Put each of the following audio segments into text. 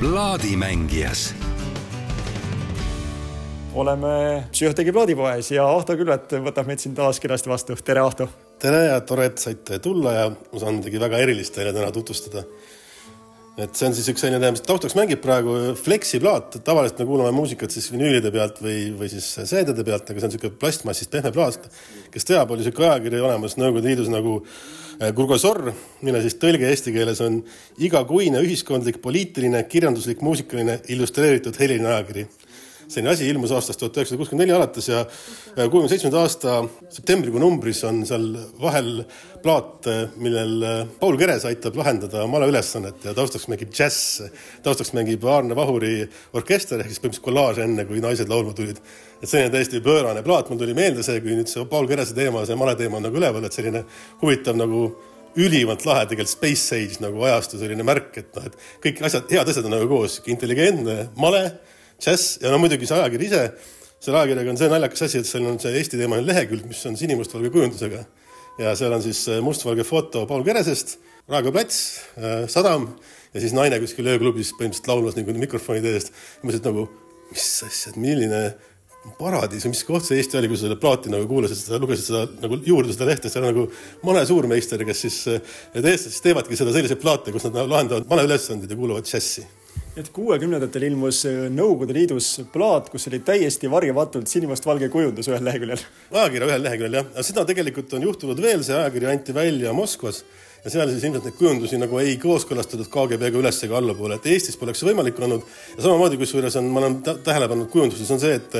plaadimängijas oleme Psühhotegi plaadipoes ja Ahto Külvet võtab meid siin taas kenasti vastu. tere, Ahto! tere ja tore, et saite tulla ja ma saan midagi väga erilist teile täna tutvustada. Et see on siis üks selline, mis taustaks mängib praegu Flexi plaat, tavaliselt me kuulame muusikat siis vinüülide pealt või, või siis seedede pealt, aga see on niisugune plastmassist pehme plaat. kes teab, oli niisugune ajakiri olemas Nõukogude Liidus nagu Gurgosor, mille siis tõlge eesti keeles on igakuine ühiskondlik, poliitiline, kirjanduslik, muusikaline, illustreeritud heliline ajakiri selline asi ilmus aastast tuhat üheksasada kuuskümmend neli alates ja kuuekümne seitsmenda aasta septembrikuu numbris on seal vahel plaat, millel Paul Keres aitab lahendada malaülesannet ja taustaks mängib džäss, taustaks mängib Aarne Vahuri orkester ehk siis põhimõtteliselt kollaaž enne, kui naised laulma tulid. et selline täiesti pöörane plaat, mul tuli meelde see, kui nüüd see Paul Kerese teema, see male teema on nagu üleval, et selline huvitav nagu ülimalt lahe tegelikult Space Age nagu ajastu selline märk, et noh, et kõik asjad, head asjad on nagu koos, intelligentne, male džäss ja no muidugi see ajakiri ise, selle ajakirjaga on see naljakas asi, et seal on see Eesti-teemaline lehekülg, mis on sinimustvalge kujundusega. ja seal on siis äh, mustvalge foto Paul Keresest, Raekoja plats, äh, sadam ja siis naine kuskil ööklubis põhimõtteliselt laulmas nagu mikrofonide eest. mõtlesin, et nagu mis asja, milline paradiis või mis koht see Eesti oli, kui sa seda plaati nagu kuulasid, seda lugesid seda nagu juurde seda lehte, seal on nagu mane suurmeister, kes siis, need äh, eestlased teevadki seda selliseid plaate, kus nad lahendavad mane ülesandeid ja kuulavad džässi et kuuekümnendatel ilmus äh, Nõukogude Liidus plaat, kus oli täiesti varjamatult sinimustvalge kujundus ühel leheküljel. ajakirja ühel leheküljel jah, aga seda tegelikult on juhtunud veel, see ajakiri anti välja Moskvas ja seal siis ilmselt neid kujundusi nagu ei kooskõlastatud KGB-ga üles ega allapoole, et Eestis poleks see võimalik olnud. ja samamoodi, kusjuures on, ma olen tähele pannud kujunduses on see, et,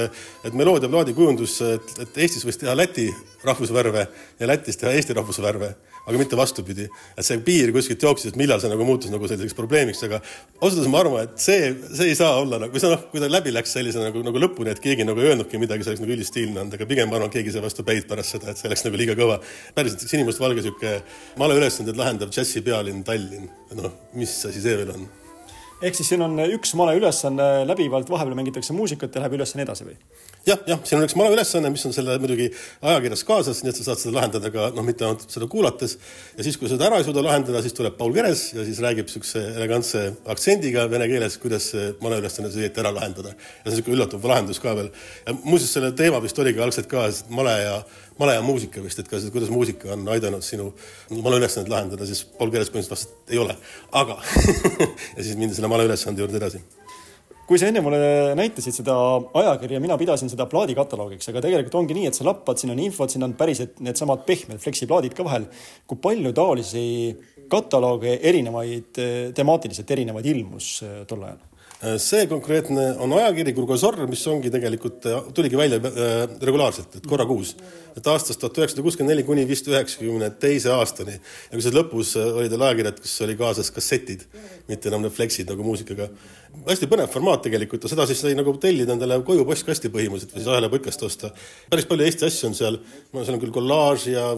et meloodiaplaadi kujundus, et, et Eestis võis teha Läti rahvusvärve ja Lätis teha Eesti rahvusvärve aga mitte vastupidi. et see piir kuskilt jooksis, et millal see nagu muutus nagu selliseks probleemiks, aga ausalt öeldes ma arvan, et see, see ei saa olla nagu, või see noh, kui ta läbi läks sellise nagu, nagu lõpuni, et keegi nagu ei öelnudki midagi, see oleks nagu ülistiilne olnud, aga pigem ma arvan, keegi sai vastu päid pärast seda, et see oleks nagu liiga kõva. päriselt sinimustvalge sihuke maleülesanded lahendav džässipealinn Tallinn, noh, mis asi see veel on ehk siis siin on üks male ülesanne läbivalt, vahepeal mängitakse muusikat ja läheb ülesanne edasi või? jah, jah, siin on üks male ülesanne, mis on selle muidugi ajakirjas kaasas, nii et sa saad seda lahendada ka noh, mitte ainult seda kuulates. ja siis, kui seda ära ei suuda lahendada, siis tuleb Paul Keres ja siis räägib niisuguse elegantse aktsendiga vene keeles, kuidas see male ülesanne siis õieti ära lahendada. ja see on niisugune üllatav lahendus ka veel. muuseas, selle teema vist oligi algselt ka male ja male ja muusika vist, et kas, kuidas muusika on aidanud sinu maleülesannet lahendada, siis Paul Keres põhimõtteliselt vastas, et ei ole, aga ja siis mindi selle maleülesande juurde edasi kui sa enne mulle näitasid seda ajakirja, mina pidasin seda plaadikataloogiks, aga tegelikult ongi nii, et sa lappad, siin on infot, siin on päriselt needsamad pehmed fleksiplaadid ka vahel. kui palju taolisi katalooge erinevaid, temaatiliselt erinevaid ilmus tol ajal? Äh, see konkreetne on ajakiri Kurgosor, mis ongi tegelikult, äh, tuligi välja äh, regulaarselt, et korra kuus. et aastast tuhat üheksasada kuuskümmend neli kuni vist üheksakümne teise aastani. ja kui seal lõpus olid veel ajakirjad, kus oli kaasas kassetid, mitte enam need fleksid nagu muusikaga. hästi põnev formaat tegelikult ja seda siis sai nagu tellida endale koju postkasti põhimõtteliselt või siis ahela putkast osta. päris palju Eesti asju on seal, seal on küll kollaaž ja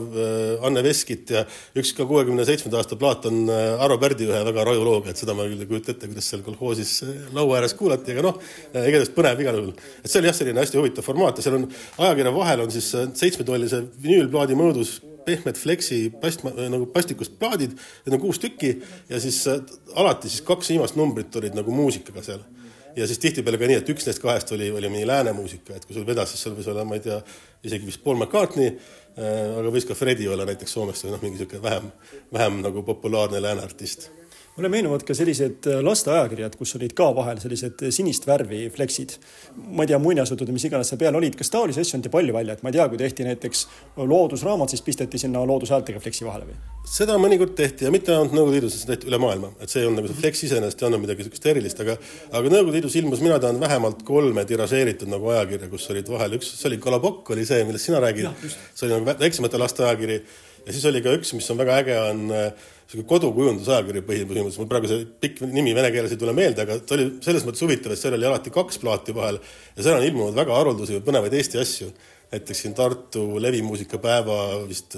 Anne Veskit ja üks ka kuuekümne seitsmenda aasta plaat on Arvo Pärdi ühe väga raju looga, et seda ma küll ei kujuta ette, kuidas seal kolhoosis laua ääres kuulati, aga noh, igatahes põnev igal juhul. et see oli jah, selline hästi huvitav formaat ja seal on ajakirja vahel on siis äh, seitsmetollise vinüülplaadi mõõdus pehmed fleksi plast, nagu plastikust plaadid, need on kuus tükki ja siis äh, alati siis kaks viimast numbrit olid nagu muusikaga seal ja siis tihtipeale ka nii, et üks neist kahest oli, oli mingi lääne muusika, et kui sul vedas, siis seal võis olla, ma ei tea, isegi vist Paul McCartney äh,, aga võis ka Fredi olla näiteks Soomest või noh, mingi niisugune vähem, vähem nagu populaarne lääne artist mulle meenuvad ka sellised äh, lasteajakirjad, kus olid ka vahel sellised äh, sinist värvi fleksid. ma ei tea, muinasjutud või mis iganes seal peal olid, kas taolisi asju anti palju välja, et ma ei tea, kui tehti näiteks loodusraamat, siis pisteti sinna loodushäältega fleksi vahele või? seda mõnikord tehti ja mitte ainult Nõukogude Liidus, seda tehti üle maailma, et see ei olnud nagu see fleks iseenesest ei olnud midagi niisugust erilist, aga aga Nõukogude Liidus ilmus, mina tean vähemalt kolme tiražeeritud nagu ajakirja, kus olid vahel üks, see oli Kolobokk oli see, millest sina räägid, see oli nagu väiksemate laste ajakiri. Ja siis oli ka üks, mis on väga äge, on äh, sihuke kodukujundusajakiri põhimõtteliselt, mul praegu see pikk nimi vene keeles ei tule meelde, aga ta oli selles mõttes huvitav, et seal oli alati kaks plaati vahel ja seal on ilmunud väga haruldasi või põnevaid Eesti asju. näiteks siin Tartu levimuusikapäeva vist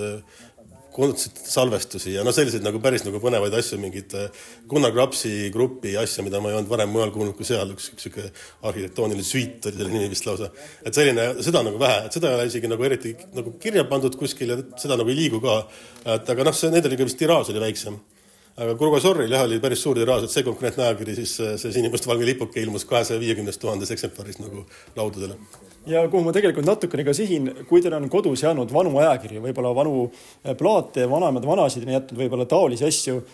kontsertsalvestusi ja noh, selliseid nagu päris nagu põnevaid asju, mingit äh, Gunnar Krapsi grupi asja, mida ma ei olnud varem mujal kuulnud kui seal, üks sihuke arhitektooniline süüt oli selle nimi vist lausa. et selline, seda nagu vähe, et seda ei ole isegi nagu eriti nagu kirja pandud kuskil ja seda nagu ei liigu ka. et aga noh, see, need oli ka vist tiraaž oli väiksem aga Kurgosoril jah, oli päris suur tiraaž, et see konkreetne ajakiri siis, see sinimustvalge lipuke ilmus kahesaja viiekümnest tuhandes eksemplaris nagu laudadele. ja kuhu ma tegelikult natukene ka sihin, kui teil on kodus jäänud vanu ajakirju, võib-olla vanu plaate, vanemad vanasid on jätnud võib-olla taolisi asju,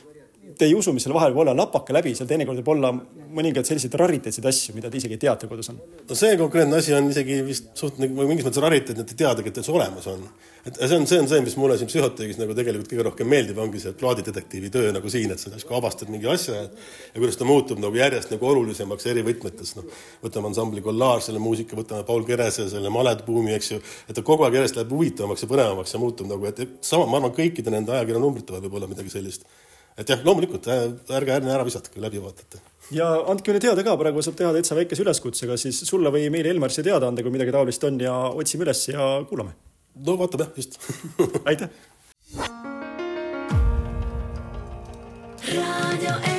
te ei usu, mis seal vahel võib olla, lapake läbi, seal teinekord võib olla mõningaid selliseid rariteetseid asju, mida te isegi ei tea, et teil kodus on. no see konkreetne asi on isegi vist suht nagu mingis mõttes rariteet, et te teadagi, et see olemas on. et see on, see on see, mis mulle siin psühhoteegis nagu tegelikult kõige rohkem meeldib, ongi see plaadidetektiivi töö nagu siin, et sa justkui avastad mingi asja ja, ja kuidas ta muutub nagu järjest nagu olulisemaks eri võtmetes, noh. võtame ansambli Kollaar, selle muusika, võtame Paul Kerese, selle Maledbuumi, eks ju, et ta kogu aeg järjest läheb huvitavamaks ja põnevamaks ja muutub nagu, et sama, ma arvan, kõikide nende ajakirjanumbrite vahel võib olla midagi sellist et jah, loomulikult ärge ärge ära visata, kui läbi vaatate. ja andke meile teada ka, praegu saab teha täitsa väikese üleskutsega siis sulle või meile Elmarisse teada anda, kui midagi taolist on ja otsime üles ja kuulame. no vaatab jah, just aitäh. raadio